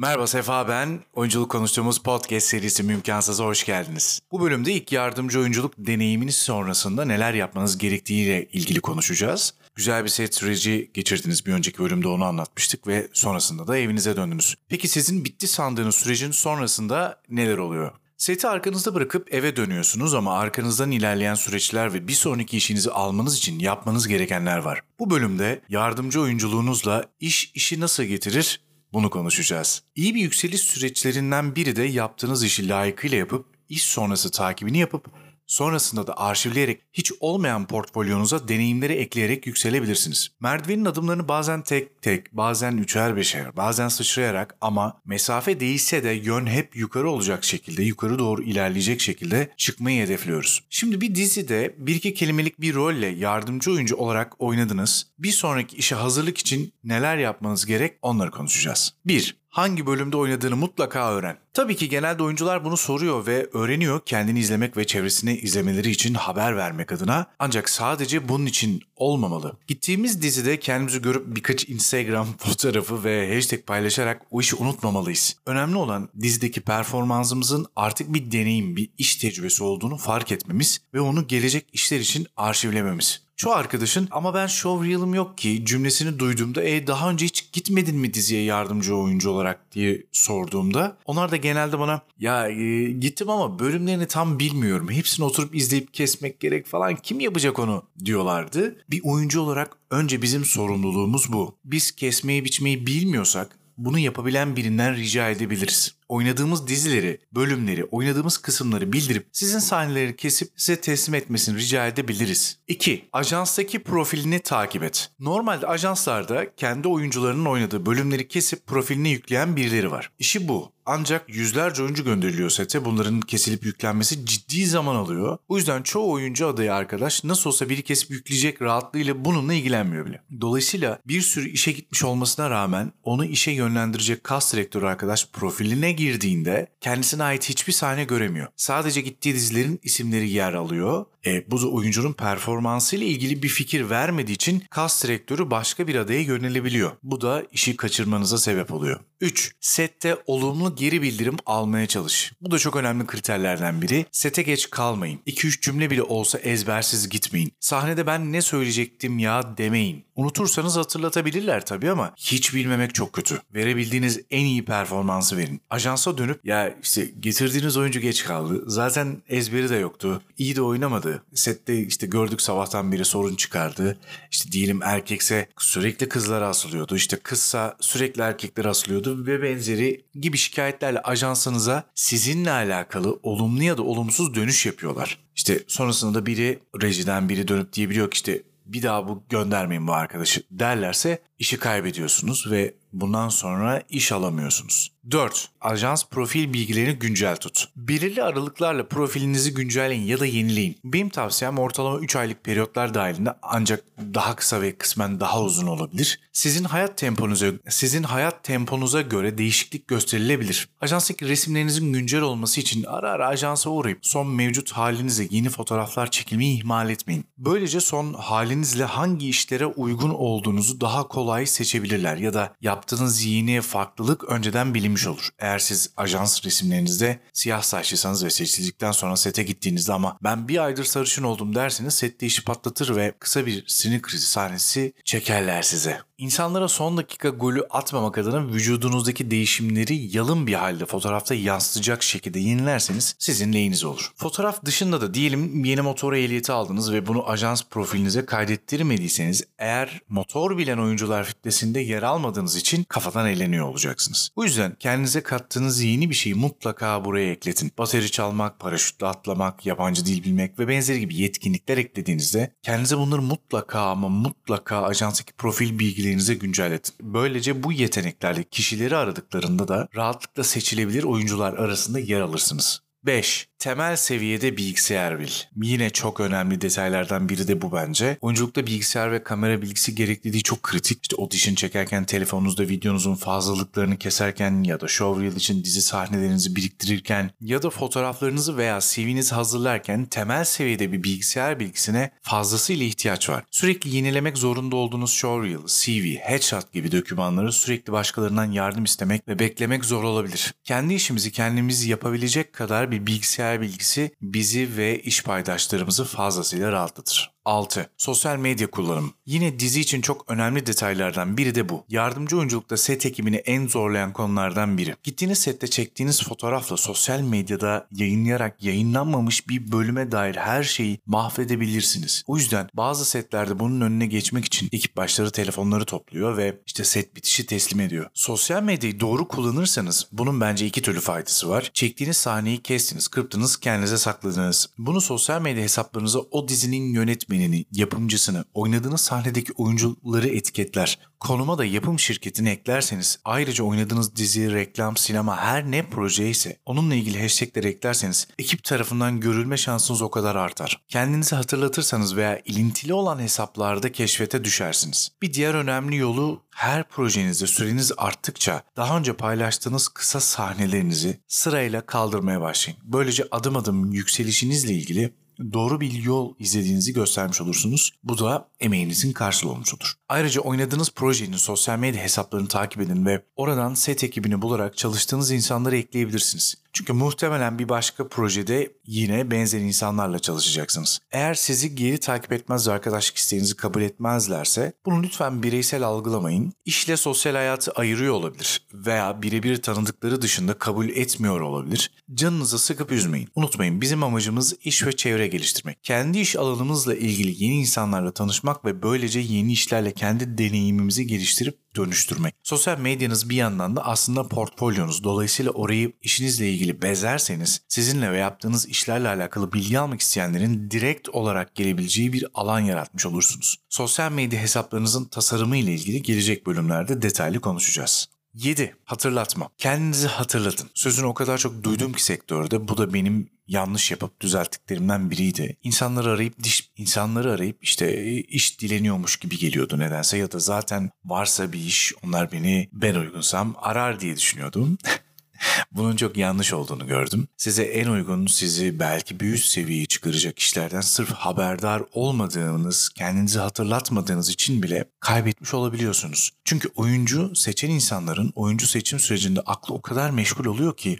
Merhaba Sefa ben. Oyunculuk konuştuğumuz podcast serisi Mümkansız'a hoş geldiniz. Bu bölümde ilk yardımcı oyunculuk deneyiminiz sonrasında neler yapmanız gerektiğiyle ilgili konuşacağız. Güzel bir set süreci geçirdiniz bir önceki bölümde onu anlatmıştık ve sonrasında da evinize döndünüz. Peki sizin bitti sandığınız sürecin sonrasında neler oluyor? Seti arkanızda bırakıp eve dönüyorsunuz ama arkanızdan ilerleyen süreçler ve bir sonraki işinizi almanız için yapmanız gerekenler var. Bu bölümde yardımcı oyunculuğunuzla iş işi nasıl getirir bunu konuşacağız. İyi bir yükseliş süreçlerinden biri de yaptığınız işi layıkıyla yapıp iş sonrası takibini yapıp Sonrasında da arşivleyerek hiç olmayan portfolyonuza deneyimleri ekleyerek yükselebilirsiniz. Merdivenin adımlarını bazen tek tek, bazen üçer beşer, bazen sıçrayarak ama mesafe değişse de yön hep yukarı olacak şekilde, yukarı doğru ilerleyecek şekilde çıkmayı hedefliyoruz. Şimdi bir dizide bir iki kelimelik bir rolle yardımcı oyuncu olarak oynadınız. Bir sonraki işe hazırlık için neler yapmanız gerek onları konuşacağız. 1 hangi bölümde oynadığını mutlaka öğren. Tabii ki genelde oyuncular bunu soruyor ve öğreniyor kendini izlemek ve çevresini izlemeleri için haber vermek adına. Ancak sadece bunun için olmamalı. Gittiğimiz dizide kendimizi görüp birkaç Instagram fotoğrafı ve hashtag paylaşarak o işi unutmamalıyız. Önemli olan dizideki performansımızın artık bir deneyim, bir iş tecrübesi olduğunu fark etmemiz ve onu gelecek işler için arşivlememiz. Şu arkadaşın ama ben showreel'ım yok ki cümlesini duyduğumda e daha önce hiç gitmedin mi diziye yardımcı oyuncu olarak diye sorduğumda onlar da genelde bana ya e, gittim ama bölümlerini tam bilmiyorum. Hepsini oturup izleyip kesmek gerek falan kim yapacak onu diyorlardı. Bir oyuncu olarak önce bizim sorumluluğumuz bu. Biz kesmeyi biçmeyi bilmiyorsak bunu yapabilen birinden rica edebiliriz oynadığımız dizileri, bölümleri, oynadığımız kısımları bildirip sizin sahneleri kesip size teslim etmesini rica edebiliriz. 2. Ajanstaki profilini takip et. Normalde ajanslarda kendi oyuncularının oynadığı bölümleri kesip profilini yükleyen birileri var. İşi bu. Ancak yüzlerce oyuncu gönderiliyor sete. Bunların kesilip yüklenmesi ciddi zaman alıyor. O yüzden çoğu oyuncu adayı arkadaş nasıl olsa biri kesip yükleyecek rahatlığıyla bununla ilgilenmiyor bile. Dolayısıyla bir sürü işe gitmiş olmasına rağmen onu işe yönlendirecek kas direktörü arkadaş profiline girdiğinde kendisine ait hiçbir sahne göremiyor. Sadece gittiği dizilerin isimleri yer alıyor. E, bu da oyuncunun performansıyla ilgili bir fikir vermediği için kas direktörü başka bir adaya yönelebiliyor. Bu da işi kaçırmanıza sebep oluyor. 3. Sette olumlu geri bildirim almaya çalış. Bu da çok önemli kriterlerden biri. Sete geç kalmayın. 2-3 cümle bile olsa ezbersiz gitmeyin. Sahnede ben ne söyleyecektim ya demeyin. Unutursanız hatırlatabilirler tabii ama hiç bilmemek çok kötü. Verebildiğiniz en iyi performansı verin. Ajansa dönüp ya işte getirdiğiniz oyuncu geç kaldı. Zaten ezberi de yoktu. İyi de oynamadı. Sette işte gördük sabahtan beri sorun çıkardı. İşte diyelim erkekse sürekli kızlara asılıyordu. İşte kızsa sürekli erkeklere asılıyordu ve benzeri gibi şikayetlerle ajansınıza sizinle alakalı olumlu ya da olumsuz dönüş yapıyorlar. İşte sonrasında da biri rejiden biri dönüp diyebiliyor ki işte bir daha bu göndermeyin bu arkadaşı derlerse işi kaybediyorsunuz ve bundan sonra iş alamıyorsunuz. 4. Ajans profil bilgilerini güncel tut. Belirli aralıklarla profilinizi güncelleyin ya da yenileyin. Benim tavsiyem ortalama 3 aylık periyotlar dahilinde ancak daha kısa ve kısmen daha uzun olabilir. Sizin hayat temponuza sizin hayat temponuza göre değişiklik gösterilebilir. Ajanstaki resimlerinizin güncel olması için ara ara ajansa uğrayıp son mevcut halinize yeni fotoğraflar çekilmeyi ihmal etmeyin. Böylece son halinizle hangi işlere uygun olduğunuzu daha kolay seçebilirler ya da yaptığınız yeni farklılık önceden bilinmiş olur. Eğer siz ajans resimlerinizde siyah saçlıysanız ve seçildikten sonra sete gittiğinizde ama ben bir aydır sarışın oldum derseniz sette işi patlatır ve kısa bir sinir krizi sahnesi çekerler size. İnsanlara son dakika golü atmamak adına vücudunuzdaki değişimleri yalın bir halde fotoğrafta yansıtacak şekilde yenilerseniz sizin lehinize olur. Fotoğraf dışında da diyelim yeni motor ehliyeti aldınız ve bunu ajans profilinize kaydettirmediyseniz eğer motor bilen oyuncular fitnesinde yer almadığınız için kafadan eğleniyor olacaksınız. Bu yüzden kendinize kattığınız yeni bir şeyi mutlaka buraya ekletin. Bateri çalmak, paraşütle atlamak, yabancı dil bilmek ve benzeri gibi yetkinlikler eklediğinizde kendinize bunları mutlaka ama mutlaka ajanstaki profil bilgileri yeteneğinizi güncelletin. Böylece bu yeteneklerle kişileri aradıklarında da rahatlıkla seçilebilir oyuncular arasında yer alırsınız. 5. Temel seviyede bilgisayar bil. Yine çok önemli detaylardan biri de bu bence. Oyunculukta bilgisayar ve kamera bilgisi gerekliliği çok kritik. İşte audition çekerken telefonunuzda videonuzun fazlalıklarını keserken ya da showreel için dizi sahnelerinizi biriktirirken ya da fotoğraflarınızı veya CV'nizi hazırlarken temel seviyede bir bilgisayar bilgisine fazlasıyla ihtiyaç var. Sürekli yenilemek zorunda olduğunuz showreel, CV, headshot gibi dokümanları sürekli başkalarından yardım istemek ve beklemek zor olabilir. Kendi işimizi kendimiz yapabilecek kadar bir bilgisayar bilgisi bizi ve iş paydaşlarımızı fazlasıyla rahatlatır. 6. Sosyal medya kullanım. Yine dizi için çok önemli detaylardan biri de bu. Yardımcı oyunculukta set ekibini en zorlayan konulardan biri. Gittiğiniz sette çektiğiniz fotoğrafla sosyal medyada yayınlayarak yayınlanmamış bir bölüme dair her şeyi mahvedebilirsiniz. O yüzden bazı setlerde bunun önüne geçmek için ekip başları telefonları topluyor ve işte set bitişi teslim ediyor. Sosyal medyayı doğru kullanırsanız bunun bence iki türlü faydası var. Çektiğiniz sahneyi kestiniz, kırptınız, kendinize sakladınız. Bunu sosyal medya hesaplarınıza o dizinin yönetmeni yönetmenini, yapımcısını, oynadığınız sahnedeki oyuncuları etiketler. Konuma da yapım şirketini eklerseniz ayrıca oynadığınız dizi, reklam, sinema her ne proje ise onunla ilgili hashtagleri eklerseniz ekip tarafından görülme şansınız o kadar artar. Kendinizi hatırlatırsanız veya ilintili olan hesaplarda keşfete düşersiniz. Bir diğer önemli yolu her projenizde süreniz arttıkça daha önce paylaştığınız kısa sahnelerinizi sırayla kaldırmaya başlayın. Böylece adım adım yükselişinizle ilgili doğru bir yol izlediğinizi göstermiş olursunuz. Bu da emeğinizin karşılığı olmuş olur. Ayrıca oynadığınız projenin sosyal medya hesaplarını takip edin ve oradan set ekibini bularak çalıştığınız insanları ekleyebilirsiniz. Çünkü muhtemelen bir başka projede yine benzer insanlarla çalışacaksınız. Eğer sizi geri takip etmez ve arkadaşlık isteğinizi kabul etmezlerse bunu lütfen bireysel algılamayın. İşle sosyal hayatı ayırıyor olabilir veya birebir tanıdıkları dışında kabul etmiyor olabilir. Canınızı sıkıp üzmeyin. Unutmayın bizim amacımız iş ve çevre geliştirmek. Kendi iş alanımızla ilgili yeni insanlarla tanışmak ve böylece yeni işlerle kendi deneyimimizi geliştirip dönüştürmek. Sosyal medyanız bir yandan da aslında portfolyonuz. Dolayısıyla orayı işinizle ilgili bezerseniz sizinle ve yaptığınız işlerle alakalı bilgi almak isteyenlerin direkt olarak gelebileceği bir alan yaratmış olursunuz. Sosyal medya hesaplarınızın tasarımı ile ilgili gelecek bölümlerde detaylı konuşacağız. 7. Hatırlatma. Kendinizi hatırlatın. Sözünü o kadar çok duydum ki sektörde bu da benim yanlış yapıp düzelttiklerimden biriydi. İnsanları arayıp diş insanları arayıp işte iş dileniyormuş gibi geliyordu nedense ya da zaten varsa bir iş onlar beni ben uygunsam arar diye düşünüyordum. Bunun çok yanlış olduğunu gördüm. Size en uygun, sizi belki bir üst seviyeye çıkaracak işlerden sırf haberdar olmadığınız, kendinizi hatırlatmadığınız için bile kaybetmiş olabiliyorsunuz. Çünkü oyuncu seçen insanların oyuncu seçim sürecinde aklı o kadar meşgul oluyor ki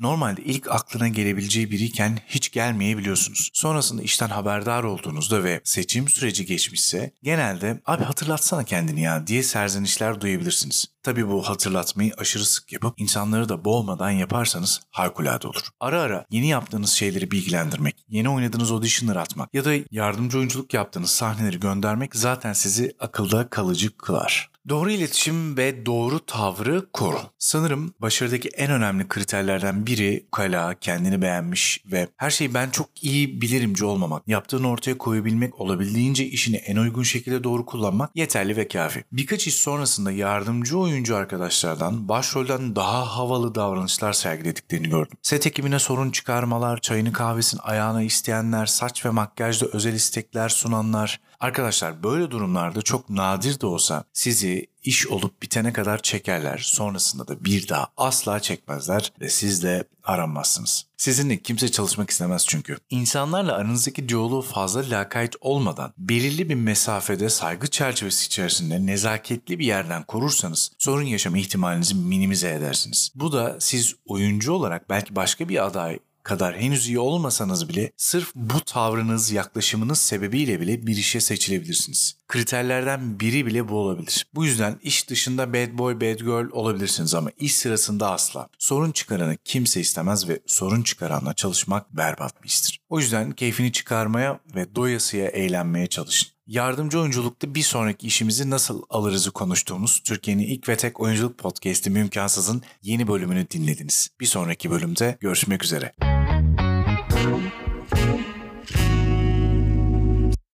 normalde ilk aklına gelebileceği biriyken hiç gelmeyebiliyorsunuz. Sonrasında işten haberdar olduğunuzda ve seçim süreci geçmişse genelde abi hatırlatsana kendini ya diye serzenişler duyabilirsiniz. Tabii bu hatırlatmayı aşırı sık yapıp insanları da boğmadan yaparsanız harikulade olur. Ara ara yeni yaptığınız şeyleri bilgilendirmek, yeni oynadığınız auditionları atmak ya da yardımcı oyunculuk yaptığınız sahneleri göndermek zaten sizi akılda kalıcı kılar. Doğru iletişim ve doğru tavrı koru. Sanırım başarıdaki en önemli kriterlerden biri ukala, kendini beğenmiş ve her şeyi ben çok iyi bilirimci olmamak. Yaptığını ortaya koyabilmek, olabildiğince işini en uygun şekilde doğru kullanmak yeterli ve kafi. Birkaç iş sonrasında yardımcı oyuncu arkadaşlardan başrolden daha havalı davranışlar sergilediklerini gördüm. Set ekibine sorun çıkarmalar, çayını kahvesini ayağına isteyenler, saç ve makyajda özel istekler sunanlar. Arkadaşlar böyle durumlarda çok nadir de olsa sizi iş olup bitene kadar çekerler. Sonrasında da bir daha asla çekmezler ve sizle aranmazsınız. Sizinle kimse çalışmak istemez çünkü. İnsanlarla aranızdaki diyaloğu fazla lakayt olmadan belirli bir mesafede saygı çerçevesi içerisinde nezaketli bir yerden korursanız sorun yaşama ihtimalinizi minimize edersiniz. Bu da siz oyuncu olarak belki başka bir aday kadar henüz iyi olmasanız bile sırf bu tavrınız, yaklaşımınız sebebiyle bile bir işe seçilebilirsiniz. Kriterlerden biri bile bu olabilir. Bu yüzden iş dışında bad boy, bad girl olabilirsiniz ama iş sırasında asla. Sorun çıkaranı kimse istemez ve sorun çıkaranla çalışmak berbat bir iştir. O yüzden keyfini çıkarmaya ve doyasıya eğlenmeye çalışın. Yardımcı oyunculukta bir sonraki işimizi nasıl alırızı konuştuğumuz Türkiye'nin ilk ve tek oyunculuk podcast'i Mümkansız'ın yeni bölümünü dinlediniz. Bir sonraki bölümde görüşmek üzere. You.